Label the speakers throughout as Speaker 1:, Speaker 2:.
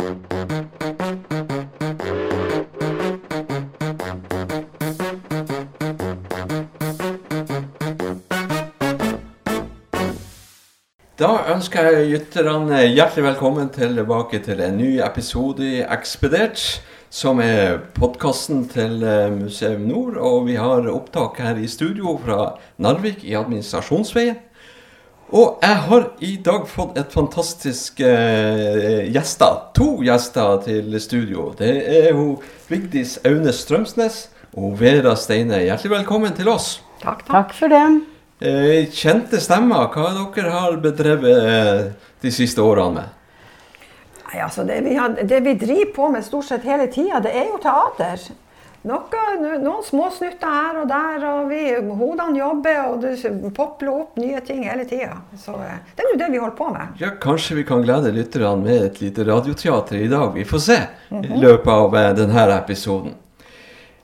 Speaker 1: Da ønsker jeg lytterne hjertelig velkommen tilbake til en ny episode i Ekspedert, som er podkasten til eh, Museum Nord. Og vi har opptak her i studio fra Narvik i administrasjonsveien. Og jeg har i dag fått et fantastisk eh, gjester. To gjester til studio. Det er hun Vigdis Aune Strømsnes og Vera Steine. Hjertelig velkommen til oss.
Speaker 2: Takk, takk.
Speaker 3: Takk for det.
Speaker 1: Eh, kjente stemmer, hva dere har bedrevet eh, de siste årene med?
Speaker 2: Nei, altså det, vi har, det vi driver på med stort sett hele tida, det er jo teater. Noe, noen små snutter her og der, og vi, hodene jobber, og det popler opp nye ting hele tida. Så eh, det er nå det vi holder på med.
Speaker 1: Ja, Kanskje vi kan glede lytterne med et lite radioteater i dag. Vi får se i løpet av eh, denne episoden.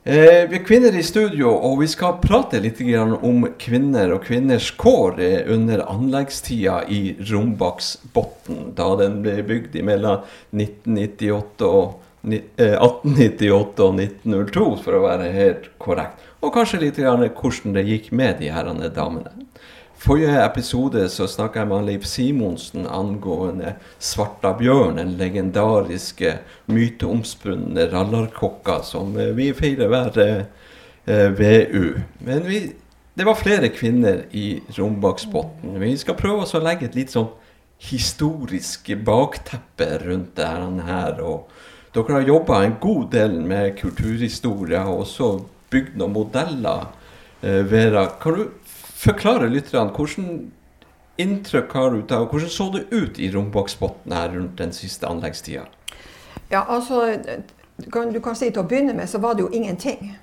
Speaker 1: Eh, vi er kvinner i studio, og vi skal prate litt grann om kvinner og kvinners kår eh, under anleggstida i Rombaksbotn, da den ble bygd mellom 1998 og ni- eh, 1898 og 1902, for å være helt korrekt. Og kanskje litt grann hvordan det gikk med de herrene damene. Forrige episode så snakka jeg med Leif Simonsen angående Svarta bjørn, den legendariske myteomspunne rallarkokka som eh, vi feirer hver eh, VU. Men vi, det var flere kvinner i Rombaksbotn. Vi skal prøve å legge et litt sånn historisk bakteppe rundt det her. Og dere har jobba en god del med kulturhistorie og også bygd noen modeller. Eh, Vera, kan du forklare lytterne hvordan inntrykk har du av Hvordan så det ut i Rombaksbotn her rundt den siste anleggstida?
Speaker 2: Ja, altså, du kan, du kan si Til å begynne med så var det jo ingenting.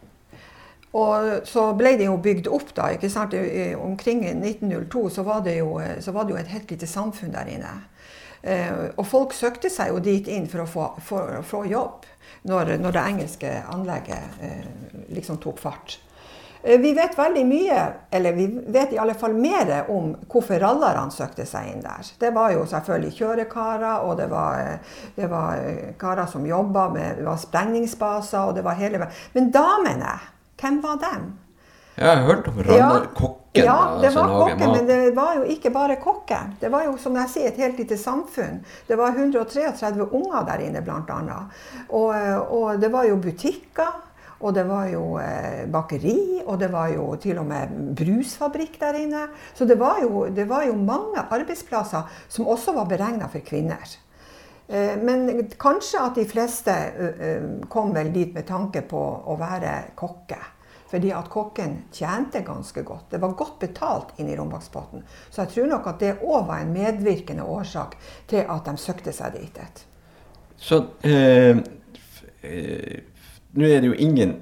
Speaker 2: Og så ble det jo bygd opp da. ikke sant? Omkring 1902 så var, det jo, så var det jo et helt lite samfunn der inne. Eh, og folk søkte seg jo dit inn for å få, for å få jobb når, når det engelske anlegget eh, liksom tok fart. Eh, Vi vet veldig mye, eller vi vet i alle fall mer om hvorfor rallerne søkte seg inn der. Det var jo selvfølgelig kjørekarer, og det var, det var karer som jobba med det var sprengningsbaser, og det var hele Men damene, hvem var dem?
Speaker 1: Jeg har hørt om rallarkokken.
Speaker 2: Ja, det var kokken, men det var jo ikke bare kokken. Det var jo som jeg sier, et helt lite samfunn. Det var 133 unger der inne, annet. Og, og det var jo butikker. Og det var jo eh, bakeri, og det var jo til og med brusfabrikk der inne. Så det var jo, det var jo mange arbeidsplasser som også var beregna for kvinner. Eh, Men kanskje at de fleste kom vel dit med tanke på å være kokke. Fordi at kokken tjente ganske godt. Det var godt betalt inne i Rombaksbotn. Så jeg tror nok at det òg var en medvirkende årsak til at de søkte seg dit. et.
Speaker 1: Så eh, eh, Nå er det jo ingen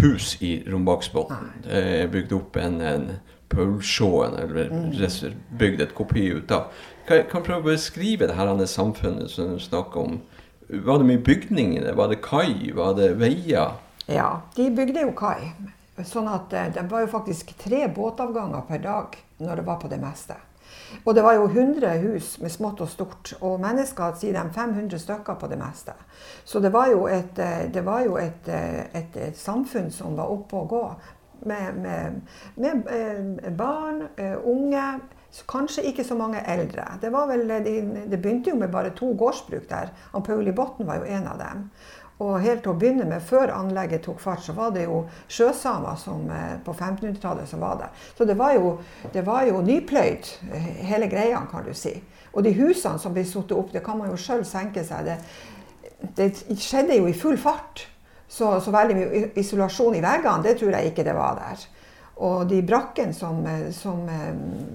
Speaker 1: hus i Rombaksbotn. Det er bygd opp en, en Paulsjåen, eller mm. bygd et kopi ut av. Kan kan prøve å beskrive det her samfunnet som du snakker om? Var det mye bygninger? Var det kai? Var det veier?
Speaker 2: Ja, de bygde jo kai. Sånn at eh, det var jo faktisk tre båtavganger per dag når det var på det meste. Og det var jo 100 hus med smått og stort, og mennesker sier de 500 stykker på det meste. Så det var jo et, eh, var jo et, eh, et, et samfunn som var oppe og gå. Med, med, med barn, unge, kanskje ikke så mange eldre. Det, vel, det begynte jo med bare to gårdsbruk der. Han Pauli Botten var jo en av dem. Og helt å begynne med, før anlegget tok fart, så var det jo sjøsamer som, eh, på 1500-tallet som var der. Så det var jo, det var jo nypløyd, eh, hele greia, kan du si. Og de husene som ble satt opp, det kan man jo sjøl senke seg. Det, det skjedde jo i full fart. Så, så veldig mye isolasjon i veggene, det tror jeg ikke det var der. Og de brakkene som, eh, som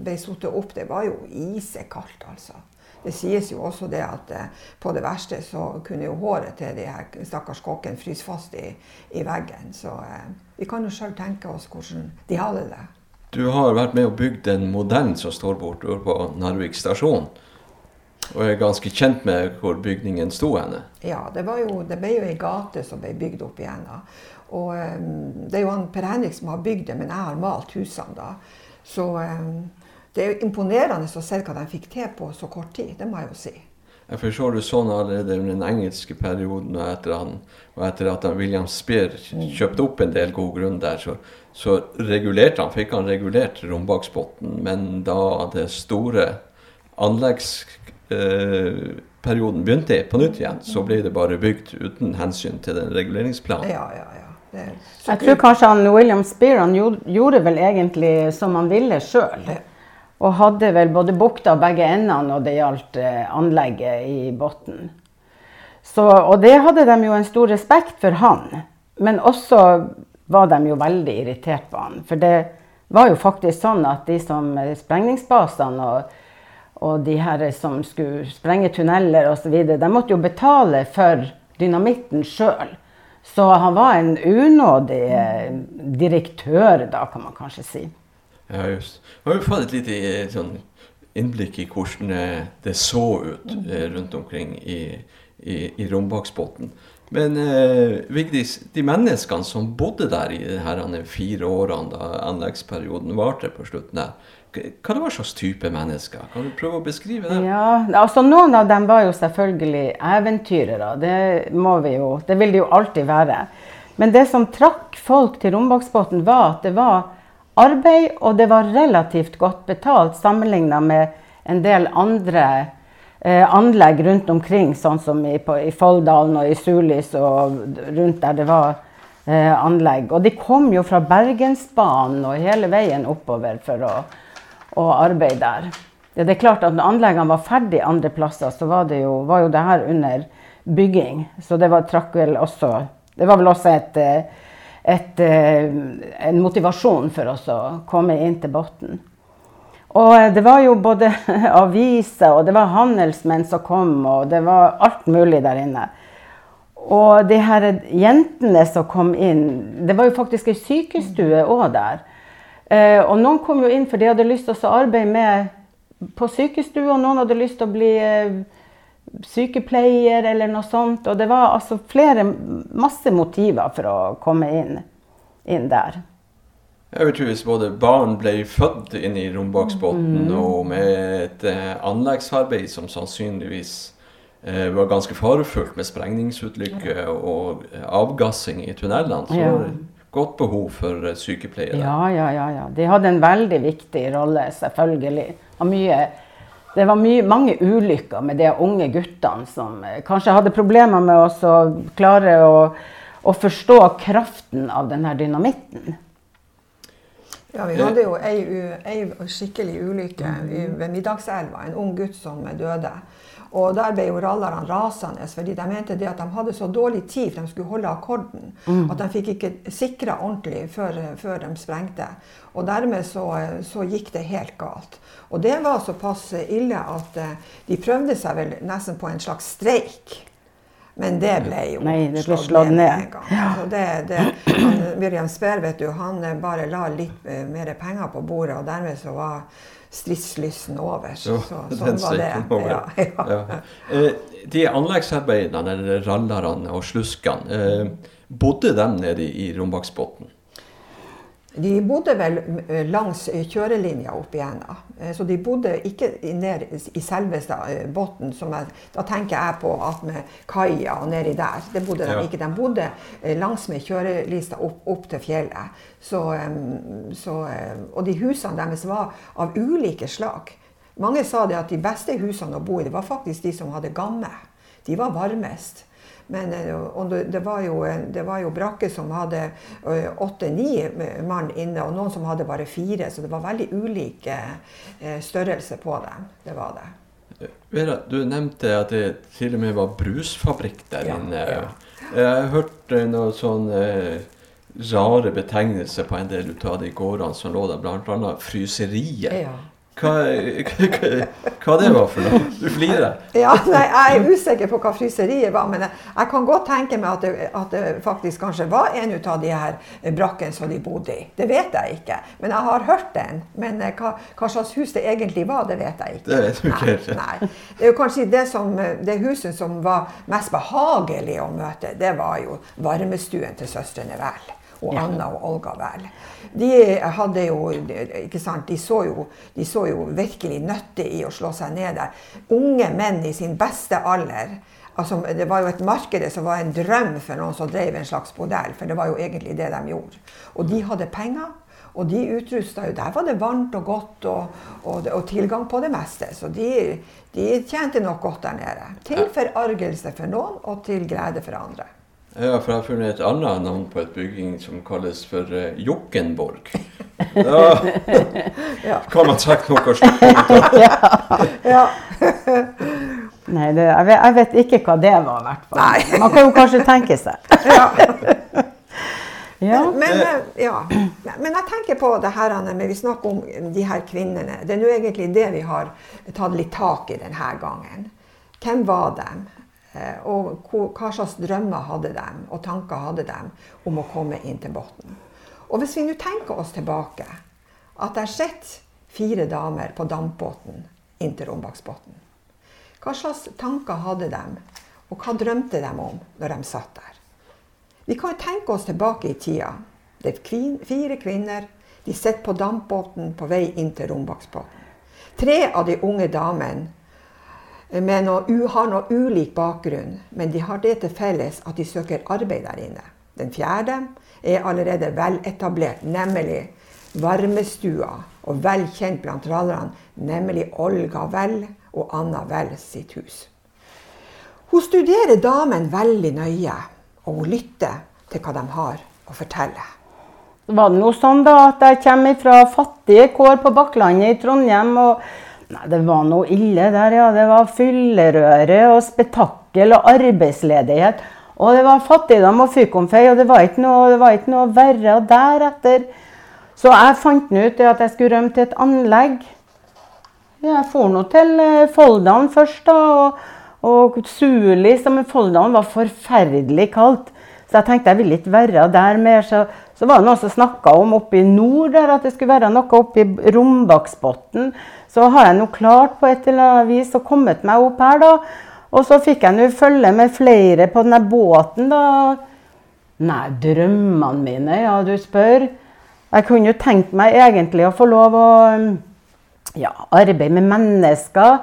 Speaker 2: ble satt opp, det var jo isekaldt, altså. Det sies jo også det at eh, på det verste så kunne jo håret til de her stakkars kokkene fryse fast i, i veggen. Så eh, vi kan jo sjøl tenke oss hvordan de hadde det.
Speaker 1: Du har vært med og bygd den modellen som står borte på Narvik stasjon. Og er ganske kjent med hvor bygningen sto henne.
Speaker 2: Ja, det, var jo, det ble jo ei gate som ble bygd opp igjen. da. Og um, det er jo han Per Henrik som har bygd det, men jeg har malt husene da. Så eh, det er jo imponerende å se hva de fikk til på så kort tid, det må jeg jo si.
Speaker 1: Jeg forstår det sånn allerede under den engelske perioden, og etter, han, og etter at han, William Speer kjøpte opp en del god grunn der, så, så regulerte han, fikk han regulert Rombaksbotn. Men da det store anleggsperioden eh, begynte på nytt igjen, så ble det bare bygd uten hensyn til den reguleringsplanen.
Speaker 2: Ja, ja, ja. Det,
Speaker 3: jeg tror kanskje han, William Spear han gjorde, gjorde vel egentlig som han ville sjøl. Og hadde vel både bukta begge endene når det gjaldt eh, anlegget i bunnen. Og det hadde de jo en stor respekt for han. Men også var de jo veldig irritert på han. For det var jo faktisk sånn at de som sprengningsbasene og, og de her som skulle sprenge tunneler osv., de måtte jo betale for dynamitten sjøl. Så han var en unådig eh, direktør, da, kan man kanskje si.
Speaker 1: Ja, just. Vi har jo fått et lite eh, sånn, innblikk i hvordan eh, det så ut eh, rundt omkring i, i, i Rombaksbotn. Men eh, Vigdis, de menneskene som bodde der i de fire årene da anleggsperioden varte på slutten der, hva det var slags type mennesker? Kan du prøve å beskrive det?
Speaker 3: Ja, altså Noen av dem var jo selvfølgelig eventyrere. Det må vi jo, det vil det jo alltid være. Men det som trakk folk til Rombaksbotn, var at det var arbeid, og det var relativt godt betalt sammenligna med en del andre eh, anlegg rundt omkring, sånn som i, på, i Folldalen og i Sulis og rundt der det var eh, anlegg. Og de kom jo fra Bergensbanen og hele veien oppover for å, å arbeide der. Ja, det er klart at Når anleggene var ferdig andre plasser, så var, det jo, var jo det her under bygging. Så det var, trakk vel også Det var vel også et eh, et, eh, en motivasjon for oss å komme inn til bunnen. Og eh, det var jo både aviser, og det var handelsmenn som kom, og det var alt mulig der inne. Og de her jentene som kom inn Det var jo faktisk ei sykestue òg der. Eh, og noen kom jo inn for de hadde lyst til å arbeide med på sykestue, og noen hadde lyst til å bli sykepleier eller noe sånt. Og det var altså flere, masse motiver for å komme inn, inn der.
Speaker 1: Jeg tror hvis både barn ble født inn i rombaksbåten mm. og med et eh, anleggsarbeid som sannsynligvis eh, var ganske farefullt med sprengningsulykker og avgassing i tunnelene, så ja. var det godt behov for eh, sykepleiere.
Speaker 3: Ja, ja, ja, ja. De hadde en veldig viktig rolle, selvfølgelig. Og mye det var mye, mange ulykker med de unge guttene som eh, kanskje hadde problemer med å klare å, å, forstå kraften av denne dynamitten.
Speaker 2: Ja, vi hadde jo ei, ei skikkelig ulykke ved Middagselva. En ung gutt som døde. Og der ble jo rallerne rasende, fordi de mente det at de hadde så dårlig tid for de skulle holde akkorden, mm. at de fikk ikke sikra ordentlig før, før, de sprengte. Og dermed så, så, gikk det helt galt. Og det var såpass ille at eh, de prøvde seg vel nesten på en slags streik. Men det ble jo
Speaker 3: Nei, det ble slått ned. En gang.
Speaker 2: Det, det, han, Miriam Speer vet du, han bare la litt uh, mer penger på bordet, og dermed så var stridslysten over. Så, så, sånn var det. Ja, ja.
Speaker 1: Eh, de anleggsarbeiderne, rallerne og sluskene, eh, bodde de nede i Rombaksbotn?
Speaker 2: De bodde vel eh, langs kjørelinja opp igjennom. Så de bodde ikke ned i selveste bunnen. Da tenker jeg på at med kaia og nedi der. Det bodde de ja. ikke. De bodde langsmed kjørelista opp, opp til fjellet. Så, så, og de husene deres var av ulike slag. Mange sa det at de beste husene å bo i, det var faktisk de som hadde gamme. De var varmest. Men og det var, jo, det var jo brakker som hadde åtte-ni mann inne, og noen som hadde bare fire. Så det var veldig ulike størrelse på dem. Det var det.
Speaker 1: Vera, du nevnte at det til og med var brusfabrikk der ja, inne. Ja. Jeg har hørt noen sånne rare betegnelser på en del av de gårdene som lå der, bl.a. fryseriet. Ja. Hva, hva, hva, det var for noe? Du flirer.
Speaker 2: Ja, nei, Jeg er usikker på hva fryseriet var, men jeg kan godt tenke meg at det, at det faktisk kanskje var en av de her brakkene som de bodde i. Det vet jeg ikke. Men jeg har hørt den. Men eh, hva, hva slags hus det egentlig var, det vet jeg ikke.
Speaker 1: Det vet du ikke.
Speaker 2: Nei, nei. Det er jo kanskje det, som, det huset som var mest behagelig å møte, det var jo varmestuen til søstrene Vel. Og Anna og Olga Vel. De hadde jo ikke sant, de så jo, de så jo virkelig nytte i å slå seg ned der. Unge menn i sin beste alder. Altså, det var jo et marked som var en drøm for noen som drev en slags bordell. For det var jo egentlig det de gjorde. Og de hadde penger. Og de utrusta jo Der var det varmt og godt og, og, og tilgang på det meste. Så de, de, tjente nok godt der nede. Til forargelse for noen og til glede for andre.
Speaker 1: Ja, for jeg har funnet et annet navn på et bygging som kalles for uh, Jokkenborg. Da ja. kan man trekke noe slutt
Speaker 3: ja. ja. Nei, det, jeg, vet, jeg, vet, ikke hva det var, i hvert fall. Man kan jo kanskje tenke seg. ja.
Speaker 2: ja. Men, ja. Men jeg tenker på det her når vi snakker om de her kvinnene. Det er nå egentlig det vi har tatt litt tak i denne gangen. Hvem var de? Eh, og hva slags drømmer hadde de, og tanker hadde de om å komme inn til bunnen. Og hvis vi nå tenker oss tilbake, at har sett fire damer på dampbåten inn til Rombaksbotn. Hva slags tanker hadde de, og hva drømte de om når de satt der? Vi kan tenke oss tilbake i tida. Det er kvin, fire kvinner. De sitter på dampbåten på vei inn til Rombaksbotn. Tre av de unge damene noe, har noe ulik bakgrunn, men de har det til felles at de søker arbeid der inne. Den fjerde er allerede veletablert, nemlig varmestua, og vel kjent blant trallerne, nemlig Olga Vel og Anna Vel sitt hus. Hun studerer damen veldig nøye, og hun lytter til hva de har å fortelle.
Speaker 3: Var det noe sånn da at jeg kommer fra fattige kår på Bakklandet i Trondheim og Nei, det var noe ille der, ja. Det var fyllerøre og spetakkel og arbeidsledighet. Og det var fattigdom og fykomfei, og det var ikke noe, det var ikke noe verre. Deretter Så jeg fant ut at jeg skulle rømme til et anlegg. Jeg for nå til eh, Folldalen først, da. Og, og Suli, som i Folldalen, var forferdelig kaldt. Så jeg tenkte jeg ville ikke være der mer. Så, så var det noen som snakka om oppe i nord der, at det skulle være noe oppe i Rombaksbotn så har jeg nå klart på et eller annet vis å kommet meg opp her, da. Og så fikk jeg nå følge med flere på denne båten, da. Nei, drømmene mine, ja, du spør. Jeg kunne jo tenkt meg egentlig å få lov å ja, arbeide med mennesker.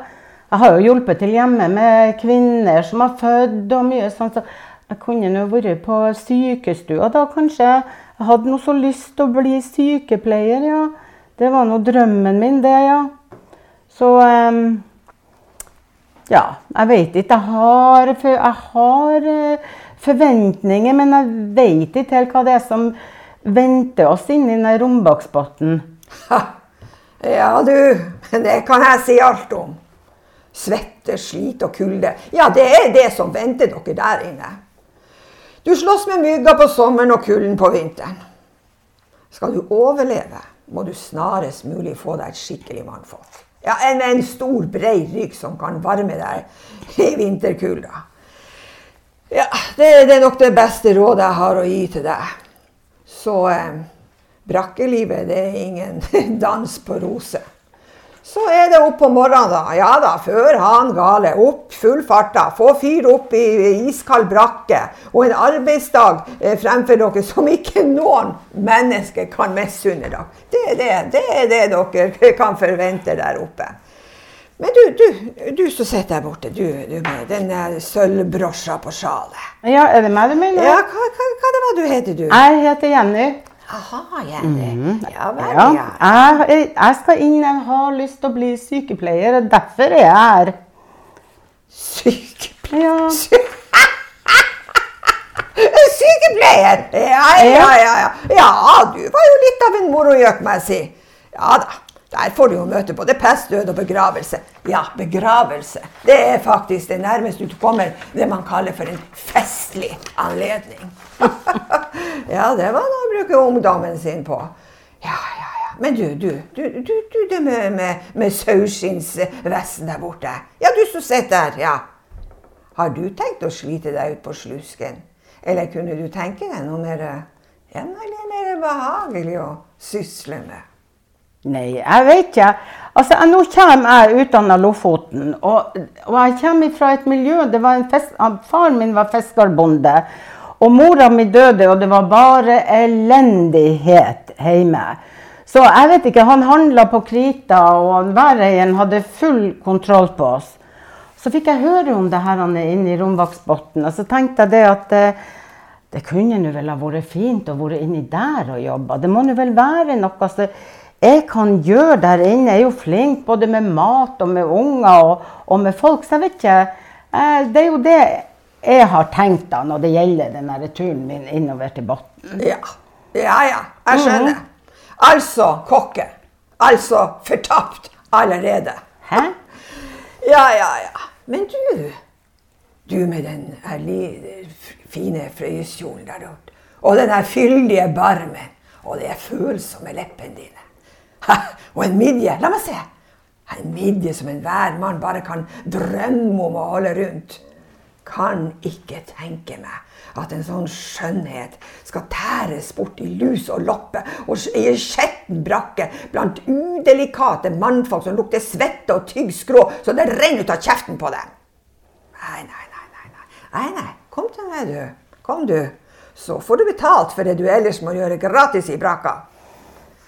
Speaker 3: Jeg har jo hjulpet til hjemme med kvinner som har født og mye sånn. Så jeg kunne jo vært på sykestua da, kanskje. Jeg hadde noe så lyst til å bli sykepleier, ja. Det var nå drømmen min, det, ja. Så um, Ja, jeg vet ikke. Jeg har, jeg har uh, forventninger, men jeg vet ikke helt hva det er som venter oss inni den rombaksbotnen.
Speaker 2: Ja, du. Det kan jeg si alt om. Svette, slit og kulde. Ja, det er det som venter dere der inne. Du slåss med mygga på sommeren og kulden på vinteren. Skal du overleve, må du snarest mulig få deg et skikkelig mannfolk. Ja, en, en stor, brei rygg som kan varme deg i vinterkulda. Ja, det, det, er nok det beste rådet jeg har å gi til deg. Så eh, brakkelivet, det er ingen dans på roser. Så er det opp på morgenen, da. Ja da, før han gale. Opp full fart, da. Få fyr opp i iskald brakke. Og en arbeidsdag eh, fremfor dere som ikke noen mennesker kan misunne dere. Det er det, det er det dere kan forvente der oppe. Men du, du, du som sitter der borte, du, du med den sølvbrosja på sjalet.
Speaker 3: Ja, er det meg du mener?
Speaker 2: Ja, hva, hva, hva det var du heter du?
Speaker 3: Jeg heter Jenny.
Speaker 2: Aha, Jenny. Mm. Ja vel,
Speaker 3: ja. ja. Jeg, jeg, skal inn, jeg har lyst til å bli sykepleier, og derfor er jeg her.
Speaker 2: Sykepleier? Ja. Sykepleier! Ja, ja, ja, ja. Ja, du var jo litt av en morogjøk, må jeg si. Ja da. Der får du jo møte både pest, død og begravelse. Ja, begravelse. Det er faktisk det nærmeste du kommer det man kaller for en festlig anledning. ja, det var noe å bruke ungdommen sin på. Ja, ja, ja. Men du, du, du, du, du det med, med, med saueskinnsvesten der borte. Ja, du som sitter der, ja. Har du tenkt å slite deg ut på slusken? Eller kunne du tenke deg noe mer, ja, mer behagelig å sysle med?
Speaker 3: Nei, jeg vet ikke. Altså, Nå kommer jeg utdanna Lofoten, og, og, jeg kommer fra et miljø det var en fisk, Faren min var fiskerbonde. Og mora mi døde, og det var bare elendighet hjemme. Så jeg vet ikke, han handla på krita, og Væreien hadde full kontroll på oss. Så fikk jeg høre om det her inne i Romvaksbotn, og så tenkte jeg det at eh, det kunne nå vel ha vært fint å være inni der og jobbe. Det må nå vel være noe som jeg kan gjøre der inne. Jeg er jo flink både med mat og med unger og, og med folk, så jeg vet ikke. Eh, det er jo det jeg har tenkt da når det gjelder den turen min innover til Botn.
Speaker 2: Ja. ja, ja. Jeg skjønner. -hmm. Altså kokke. Altså fortapt allerede.
Speaker 3: Hæ?
Speaker 2: Ja, ja, ja. Men du, du med den fine frøyeskjolen der, og den her fyldige barmen, og de følsomme leppene dine. Ha, og en midje. La meg se. En midje som enhver mann bare kan drømme om å holde rundt kan ikke tenke meg at en sånn skjønnhet skal tæres bort i lus og loppe og i en skjetten brakke blant udelikate mannfolk som lukter svette og tygg skrå så det renner ut av kjeften på dem. Nei, nei, nei, nei, nei. nei, nei. Kom til meg, du. Kom, du. Så får du betalt for det du ellers må gjøre gratis i brakka.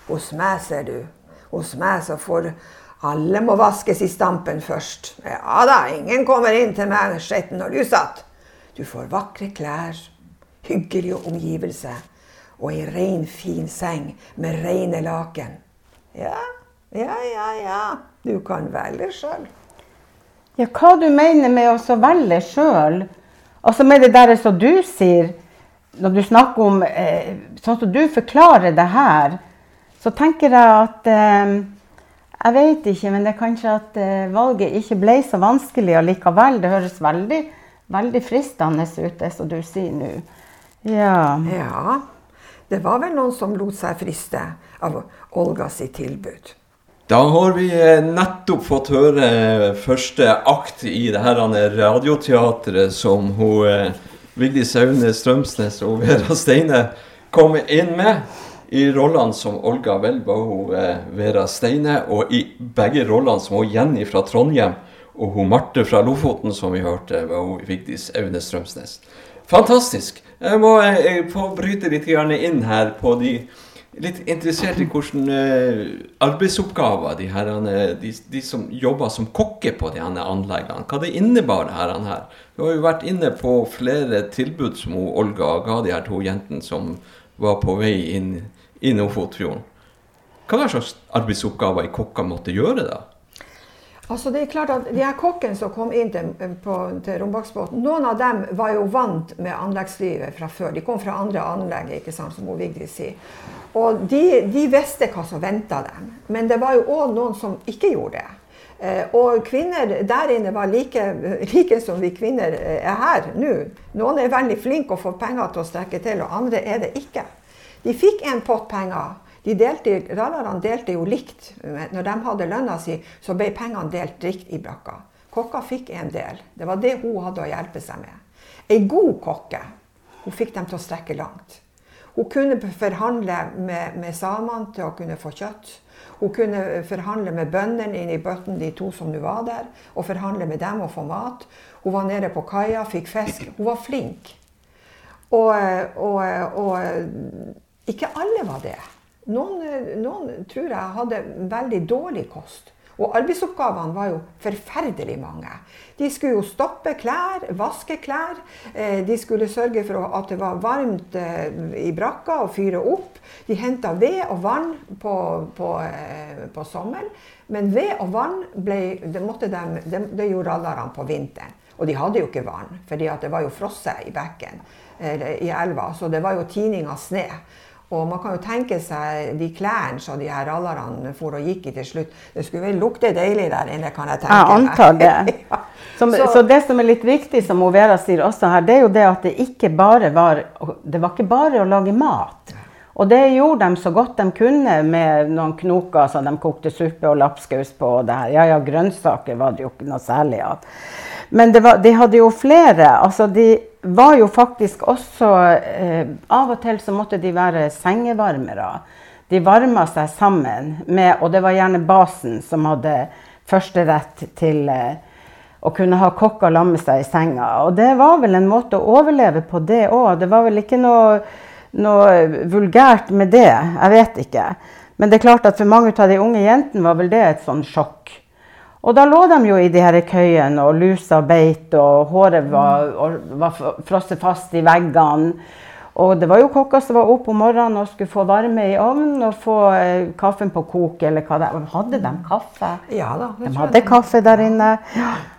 Speaker 2: Hos meg, ser du. Hos meg så får alle må vaskes i stampen først. Ja da, ingen kommer inn til meg skitten og lusete. Du får vakre klær, hyggelige omgivelser og ei rein, fin seng med reine laken. Ja, ja, ja, ja. Du kan velge sjøl.
Speaker 3: Ja, hva du mener med å velge sjøl? Altså med det der som du sier, når du snakker om eh, Sånn som du forklarer det her, så tenker jeg at eh, jeg vet ikke, men det er kanskje at uh, valget ikke ble så vanskelig allikevel. Det høres veldig, veldig fristende ut, det som du sier nå. Ja.
Speaker 2: ja. Det var vel noen som lot seg friste av Olga sitt tilbud.
Speaker 1: Da har vi eh, nettopp fått høre første akt i det her radioteatret som hun, Vigdis Aune Strømsnes og Vera Steine kom inn med. I rollene som Olga Vel var hun eh, Vera Steine, og i begge rollene som hun Jenny fra Trondheim og hun Marte fra Lofoten, som vi hørte, var hun Vigdis Aune Strømsnes. Fantastisk! Jeg må eh, få bryte litt inn her på de litt interessert i hvordan uh, arbeidsoppgaver de, her, de, de, som jobber som kokker på de her anleggene, hva det innebar det her. Du har jo vært inne på flere tilbud som Olga ga de her to jentene som var på vei inn i Nordfotfjorden. Hva slags arbeidsoppgaver i kokka måtte gjøre da?
Speaker 2: Altså det er klart at De her kokkene som kom inn til, til Rombaksbåten, noen av dem var jo vant med anleggslivet fra før. De kom fra andre anlegg, ikke sant, som Vigdis sier. Og de, de, visste hva som venta dem. Men det var jo òg noen som ikke gjorde det. Eh, og kvinner der inne var like, like som vi kvinner er her nå. Noen er veldig flinke og får penger til å strekke til, og andre er det ikke. De fikk en pott penger. De delte, Rallarene delte jo likt. Når de hadde lønna si, så ble pengene delt likt i brakka. Kokka fikk en del. Det var det hun hadde å hjelpe seg med. Ei god kokke hun fikk dem til å strekke langt. Hun kunne forhandle med, med samene til å kunne få kjøtt. Hun kunne forhandle med bøndene inne i bøtten, de to som nå var der, og forhandle med dem og få mat. Hun var nede på kaia, fikk fisk. Hun var flink. Og, og, og ikke alle var det. Noen, noen, tror jeg hadde veldig dårlig kost. Og arbeidsoppgavene var jo forferdelig mange. De skulle jo stoppe klær, vaske klær. Eh, de skulle sørge for at det var varmt eh, i brakka og fyre opp. De henta ved og vann på, på, eh, på sommeren. Men ved og vann ble, det, de, det, det gjorde rallerne på vinteren. Og de hadde jo ikke vann, for det var jo frosset i bekken, i elva. Så det var jo tining av snø. Og man kan jo tenke seg de klærne som de her rallerne for og gikk i til slutt. Det skulle vel lukte deilig der inne, kan jeg tenke
Speaker 3: meg. Jeg antar det. ja. som, så, så, det som er litt viktig, som Vera sier også her, det er jo det at det ikke bare var Det var ikke bare å lage mat. Og det gjorde de så godt de kunne med noen knoker som de kokte suppe og lapskaus på. Og det her. Ja ja, grønnsaker var det jo ikke noe særlig av. Men var, de hadde jo flere. altså de var jo faktisk også eh, Av og til så måtte de være sengevarmere. De varma seg sammen med Og det var gjerne basen som hadde førsterett til eh, å kunne ha kokker lamme seg i senga. Og det var vel en måte å overleve på det òg. Det var vel ikke noe, noe vulgært med det. Jeg vet ikke. Men det er klart at for mange av de unge jentene var vel det et sånn sjokk. Og da lå de jo i de her køyene, og lusa beit, og håret var, var frosset fast i veggene. Og det var jo kokker som var oppe om morgenen og skulle få varme i ovnen og få eh, kaffen på kok. eller hva det Hadde de kaffe?
Speaker 2: Ja da.
Speaker 3: De hadde kaffe der inne.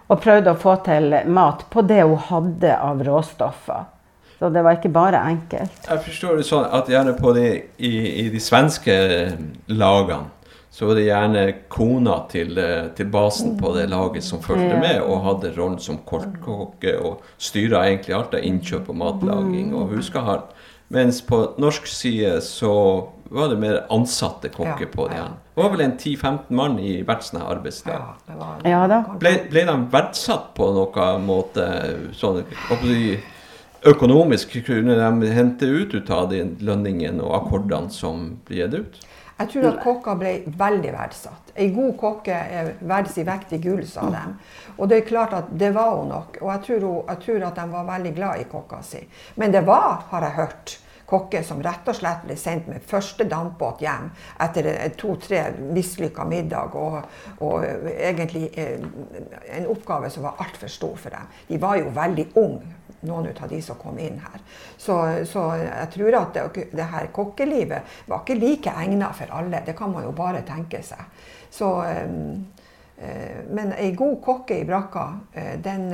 Speaker 3: Og prøvde å få til mat på det hun hadde av råstoffer. Så det var ikke bare enkelt.
Speaker 1: Jeg forstår det sånn at gjerne på de, i, i de svenske lagene så var det gjerne kona til, eh, til, basen på det laget som fulgte med, og hadde rollen som kortkokke og styra egentlig alt av innkjøp og matlaging og huskehold. Mens på norsk side så var det mer ansatte kokker ja, på det. Ja. Det var vel en 10-15 mann i hvert sånt arbeidssted. Ja,
Speaker 3: ja, da.
Speaker 1: Ble, ble, de verdsatt på noen måte sånn, økonomisk? Kunne de hente ut, ut av de lønningene og akkordene som ble gitt ut?
Speaker 2: Jeg tror at kokka ble veldig verdsatt. Ei god kokke er verdt sin vekt i gull, sa de. Og det er klart at det var hun nok. Og jeg tror, hun, jeg tror at de var veldig glad i kokka si. Men det var, har jeg hørt, kokker som rett og slett ble sendt med første dampbåt hjem etter to-tre mislykka middag og, og, egentlig eh, en oppgave som var altfor stor for dem. De var jo veldig unge noen av de som kom inn her. Så, så jeg tror at det, det, her kokkelivet var ikke like egnet for alle. Det kan man jo bare tenke seg. Så, um, uh, men ei god kokke i brakka, den,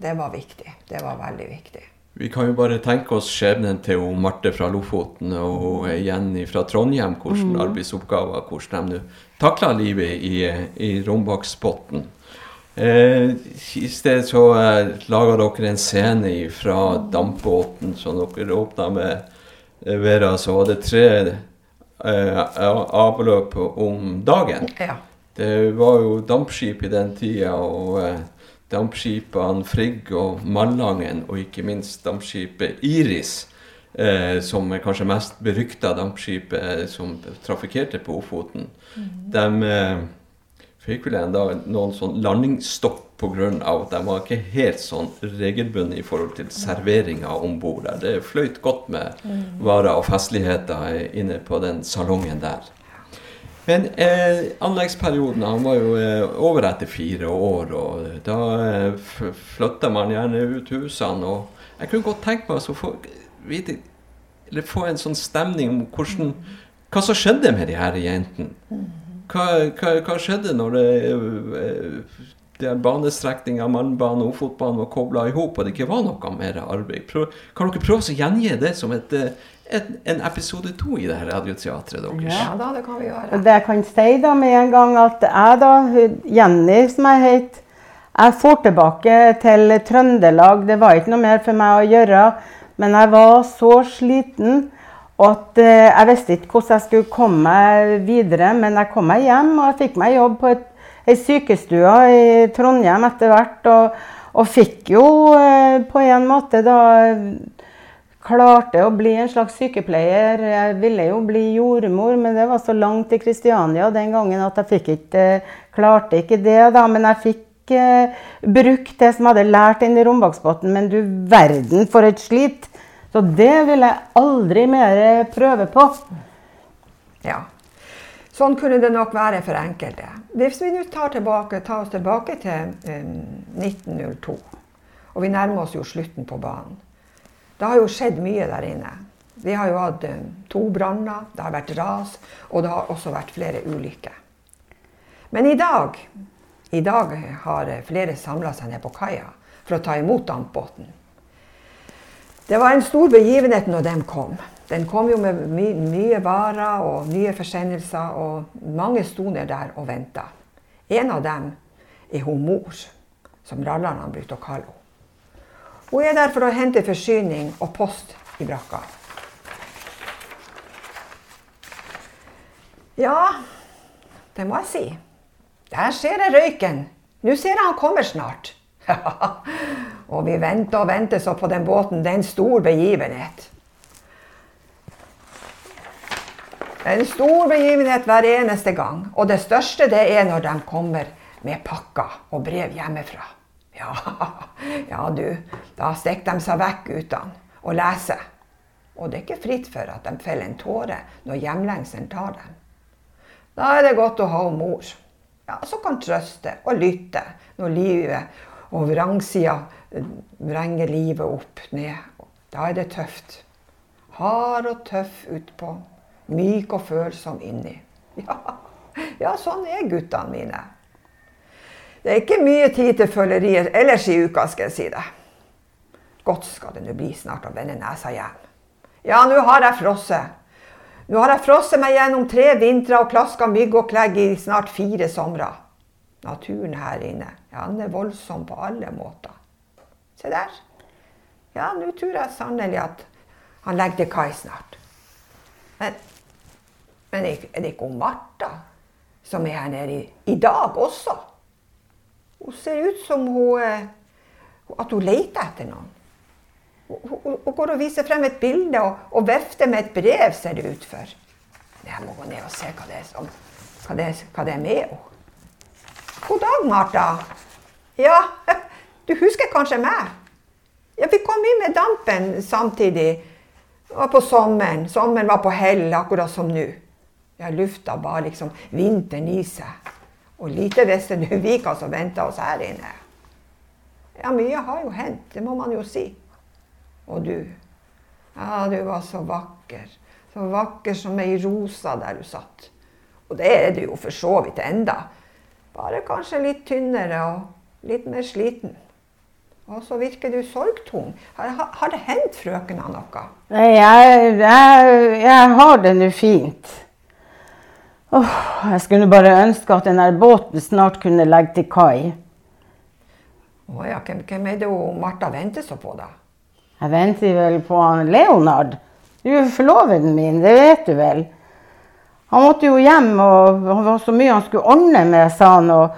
Speaker 2: det var viktig. Det var veldig viktig.
Speaker 1: Vi kan jo bare tenke oss skjebnen til Marte fra Lofoten og Jenny fra Trondheim. Hvilke mm. arbeidsoppgaver hvordan de takla livet i, i Rombaksbotn. Eh, I stedet så eh, laga dere en scene fra dampbåten som dere åpna med eh, Vera. Så var det tre eh, avløp om dagen.
Speaker 2: Ja.
Speaker 1: Det var jo dampskip i den tida. og eh, dampskipene Frigg og Malangen, og ikke minst dampskipet Iris, eh, som er kanskje mest berykta dampskipet som trafikkerte på Ofoten. Mm. De eh, fikk vel enda noen sånn landingsstopp pga. at de var ikke helt sånn regelbundne i forhold til serveringa om bord der. Det fløyt godt med varer og festligheter inne på den salongen der. Men eh, anleggsperioden han var jo eh, over etter fire år, og da eh, flytta man gjerne ut husene. og Jeg kunne godt tenke meg å få, vite, få en sånn stemning om hvordan, hva som skjedde med de her jentene. Hva, hva, hva, skjedde når det, eh, banestrekninga Malmbanen og Ofotbanen var kobla i hop, og det ikke var noe mer arbeid? Prøv, kan dere prøve å gjengi det som et eh, en, en episode to i det her radioteatret deres.
Speaker 2: Ja, da, det kan vi gjøre.
Speaker 3: Og det jeg kan si da med en gang, at jeg da, Jenny som jeg het, jeg for tilbake til Trøndelag. Det var ikke noe mer for meg å gjøre. Men jeg var så sliten at uh, jeg visste ikke hvordan jeg skulle komme meg videre. Men jeg kom meg hjem, og jeg fikk meg jobb på et, ei sykestue i Trondheim etter hvert. Og, og fikk jo uh, på en måte da klarte å bli en slags sykepleier. Jeg ville jo bli jordmor, men det var så langt til Kristiania den gangen at jeg fikk ikke, klarte ikke det. da, Men jeg fikk eh, brukt det som jeg hadde lært inn i Rombaksbotn. Men du verden for et slit! Så det vil jeg aldri mer prøve på.
Speaker 2: Ja. Sånn kunne det nok være for enkelte. Hvis vi nå tar, tar oss tilbake til eh, 1902, og vi nærmer oss jo slutten på banen det har jo skjedd mye der inne. Vi har jo hatt eh, to branner, det har vært ras, og det har også vært flere ulykker. Men i dag, i dag har flere samla seg ned på kaia for å ta imot dampbåten. Det var en stor begivenhet når den kom. Den kom jo med my mye varer og nye forsendelser, og mange sto ned der og venta. En av dem er hun mor, som rallerne brukte å kalle henne. Hun er der for å hente forsyning og post i brakka. Ja, det må jeg si. Der ser jeg røyken. Nå ser jeg han kommer snart. og vi venter og venter så på den båten. Det er en stor begivenhet. En stor begivenhet hver eneste gang. Og det største det er når de kommer med pakker og brev hjemmefra. Ja, ja du, da stikker de seg vekk, guttene, og leser. Og det er ikke fritt for at de feller en tåre når hjemlengselen tar dem. Da er det godt å ha mor, ja, som kan trøste og lytte når livet og vrangsida vrenger livet opp ned. Da er det tøft. Hard og tøff utpå, myk og følsom inni. Ja, ja sånn er guttene mine. Det er ikke mye tid til følerier ellers i uka, skal jeg si det. Godt skal det nå bli snart å vende nesa hjem. Ja, nå har jeg frosset. Nå har jeg frosset meg gjennom tre vintre og klaska mygg og klegg i snart fire somre. Naturen her inne, ja, den er voldsom på alle måter. Se der. Ja, nå tror jeg sannelig at han legger til kai snart. Men, men er det ikke om Martha som er her nede i, i dag også? Hun ser ut som hun, eh, at hun leter etter noen. Hun går og viser frem et bilde og, og vifter med et brev, ser det ut for. Jeg må gå ned og se hva det er, som, hva det, hva det er med henne. God dag, Martha. Ja, du husker kanskje meg? Ja, vi kom inn med dampen samtidig. Det var på sommeren. Sommeren var på hell, akkurat som nå. Ja, lufta bar liksom vinteren i seg. Og lite visste du hva som venta oss her inne. Ja, mye har jo hendt, det må man jo si. Og du Ja, du var så vakker. Så vakker som ei rosa der du satt. Og det er du jo for så vidt enda. Bare kanskje litt tynnere og litt mer sliten. Og så virker du sorgtung. Har, har det hendt frøkena noe?
Speaker 3: Nei, jeg, jeg, jeg har det nå fint. Åh, jeg skulle bare ønske at den båten snart kunne legge til kai.
Speaker 2: Å ja, hvem, hvem er det Martha venter så på, da?
Speaker 3: Jeg venter vel på han Leonard. Du er forloveden min, det vet du vel. Han måtte jo hjem, og det var så mye han skulle ordne med, sa han. Og,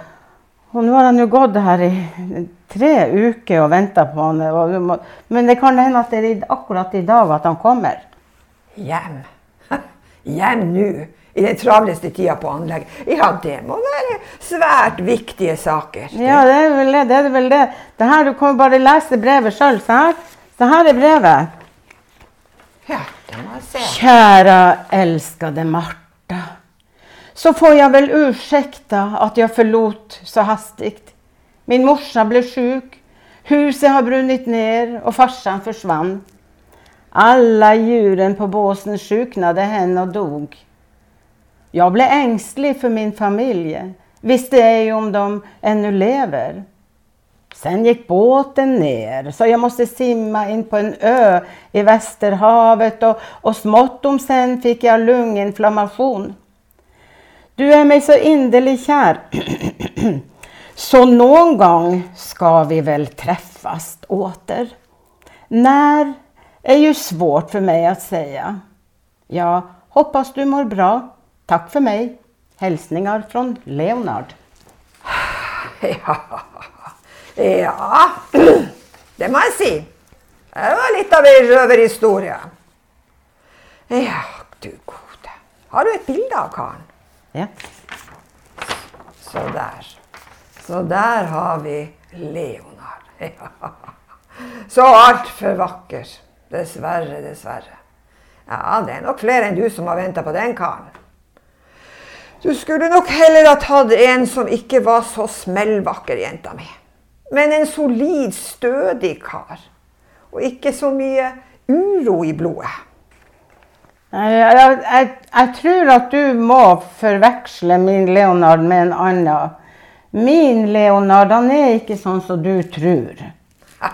Speaker 3: og nå har han jo gått her i tre uker og venta på han. Og, men det kan hende at det er akkurat i dag at han kommer.
Speaker 2: Hjem? Hjem nå? I den travleste tida på anlegget? Ja, det må være svært viktige saker.
Speaker 3: Ja, det er vel det. det, er vel det. det her, du kan bare lese brevet sjøl. Se her. Så her er brevet.
Speaker 2: Ja, det må jeg se.
Speaker 3: Kjære elskede Marta. Så får jeg vel ursäkta at jeg forlot så hastigt. Min morsa ble sjuk. Huset har brunnet ned, og farsan forsvant. Alle djuren på båsen sjuknade hen og dog. Jag blev ängslig för min familj. Visste ej om de ännu lever. Sen gick båten ner, så jag måste simma in på en ö i Västerhavet och, och smått om sen fick jag lunginflammation. Du er meg så inderlig kjær, så noen gang skal vi vel träffas åter. När er jo svårt for meg å säga. Ja, hoppas du mår bra. Tack for meg. Hilsninger fra Leonard.
Speaker 2: Ja. Ja, det må jeg si. Det var litt av ei røverhistorie. Ja, du gode. Har du et bilde av karen?
Speaker 3: Ja.
Speaker 2: Så der. Så der har vi Leonard. Ja. Så altfor vakker. Dessverre, dessverre. Ja, det er nok flere enn du som har venta på den karen. Du skulle nok heller ha tatt en som ikke var så smellvakker, jenta mi men en solid, stødig kar. Og ikke så mye uro i blodet.
Speaker 3: Jeg, jeg, jeg, tror at du må forveksle min Leonard med en annen. Min Leonard han er ikke sånn som du tror.
Speaker 2: Ha,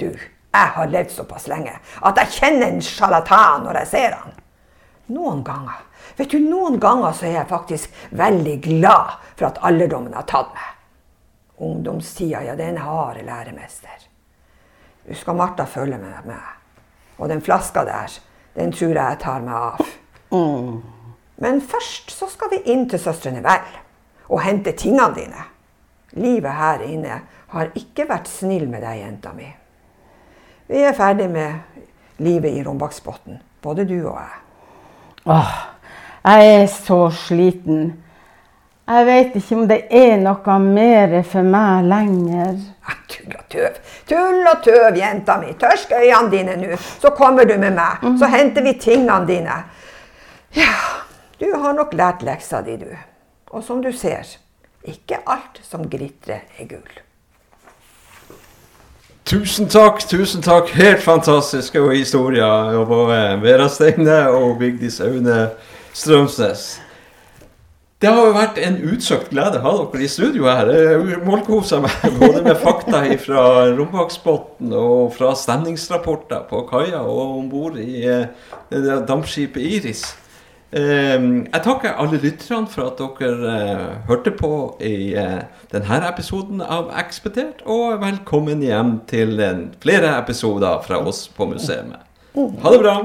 Speaker 2: du, jeg har levd såpass lenge at jeg kjenner en sjarlatan når jeg ser han. Noen ganger vet du, noen ganger så er jeg faktisk veldig glad for at alderdommen har tatt meg. Ungdomstida, ja, det er en hard læremester. Du skal Martha følge med meg. Og den flaska der, den tror jeg jeg tar meg av. Mm. Men først så skal vi inn til søstrene Vel og hente tingene dine. Livet her inne har ikke vært snill med deg, jenta mi. Vi er ferdig med livet i Rombaksbotn, både du og jeg.
Speaker 3: Åh, jeg er så sliten. Jeg vet ikke om det er noe mer for meg lenger.
Speaker 2: Ja, tull og tøv. Tull og tøv, jenta mi. Tørsk øynene dine nå, så kommer du med meg. Så henter vi tingene dine. Ja, du har nok lært leksa di, du. Og som du ser, ikke alt som glitrer, er gull.
Speaker 1: Tusen takk, tusen takk. Helt fantastiske historier av både Vera Steine og Vigdis Aune Strømsnes. Det har jo vært en utsøkt glede å ha dere i studio her. Jeg målkoser meg både med fakta fra Rombaksbotn og fra stemningsrapporter på kaia og om bord i eh, dampskipet Iris. Eh, jeg takker alle lytterne for at dere eh, hørte på i eh, denne episoden av Ekspedert, og velkommen hjem til flere episoder fra oss på museet. Ha det bra!